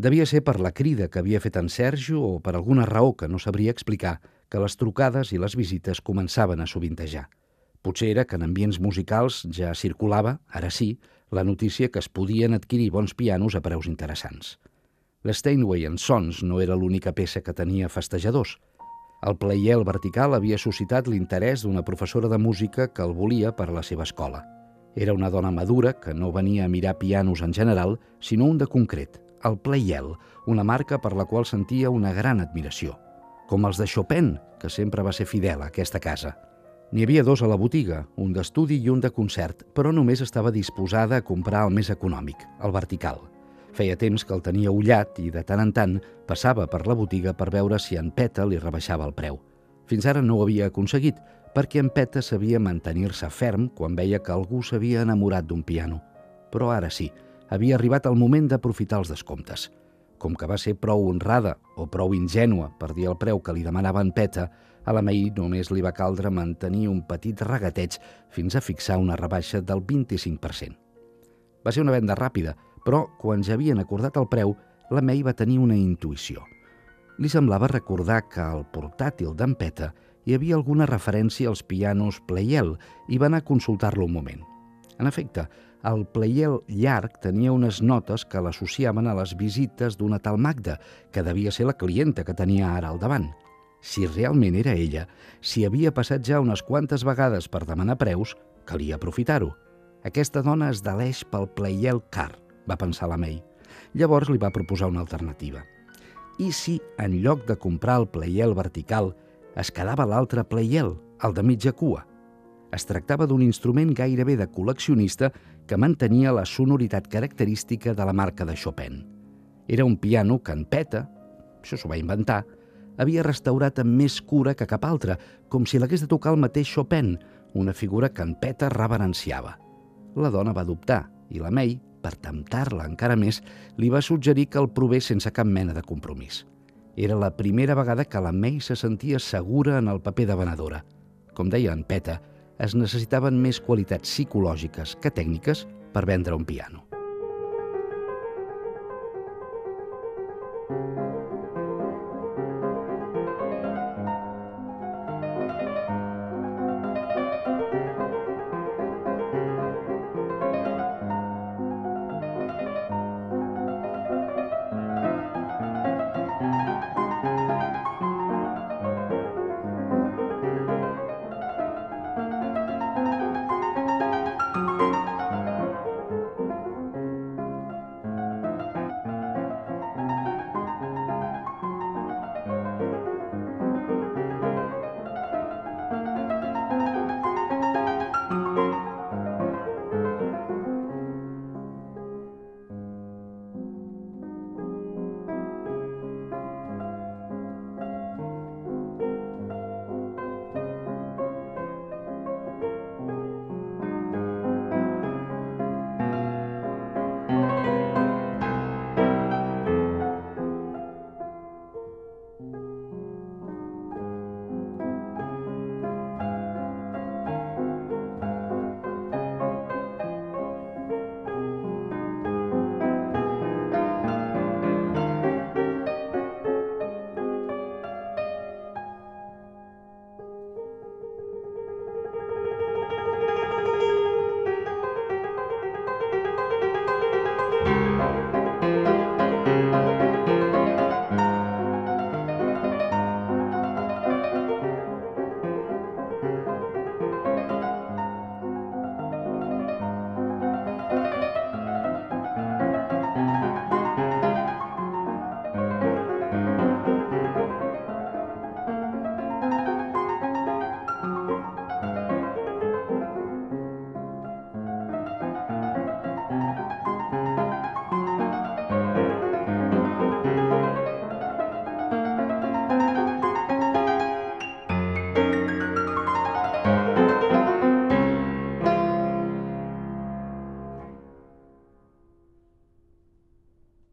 Devia ser per la crida que havia fet en Sergio o per alguna raó que no sabria explicar que les trucades i les visites començaven a sovintejar. Potser era que en ambients musicals ja circulava, ara sí, la notícia que es podien adquirir bons pianos a preus interessants. L'Steinway Sons no era l'única peça que tenia festejadors. El playel vertical havia suscitat l'interès d'una professora de música que el volia per a la seva escola. Era una dona madura que no venia a mirar pianos en general, sinó un de concret, el Playel, una marca per la qual sentia una gran admiració. Com els de Chopin, que sempre va ser fidel a aquesta casa. N'hi havia dos a la botiga, un d'estudi i un de concert, però només estava disposada a comprar el més econòmic, el vertical. Feia temps que el tenia ullat i de tant en tant passava per la botiga per veure si en Peta li rebaixava el preu. Fins ara no ho havia aconseguit, perquè en Peta sabia mantenir-se ferm quan veia que algú s'havia enamorat d'un piano. Però ara sí, havia arribat el moment d'aprofitar els descomptes. Com que va ser prou honrada o prou ingènua per dir el preu que li demanava en Peta, a la May només li va caldre mantenir un petit regateig fins a fixar una rebaixa del 25%. Va ser una venda ràpida, però quan ja havien acordat el preu, la May va tenir una intuïció. Li semblava recordar que al portàtil d'en Peta hi havia alguna referència als pianos Playel i va anar a consultar-lo un moment. En efecte, el Playel llarg tenia unes notes que l'associaven a les visites d'una tal Magda, que devia ser la clienta que tenia ara al davant – si realment era ella, si havia passat ja unes quantes vegades per demanar preus, calia aprofitar-ho. Aquesta dona es deleix pel Playel car, va pensar la May. Llavors li va proposar una alternativa. I si, en lloc de comprar el Playel vertical, es quedava l'altre Playel, el de mitja cua? Es tractava d'un instrument gairebé de col·leccionista que mantenia la sonoritat característica de la marca de Chopin. Era un piano que en peta, això s'ho va inventar, havia restaurat amb més cura que cap altre, com si l'hagués de tocar el mateix Chopin, una figura que en Peta reverenciava. La dona va dubtar i la May, per temptar-la encara més, li va suggerir que el provés sense cap mena de compromís. Era la primera vegada que la May se sentia segura en el paper de venedora. Com deia en Peta, es necessitaven més qualitats psicològiques que tècniques per vendre un piano. thank you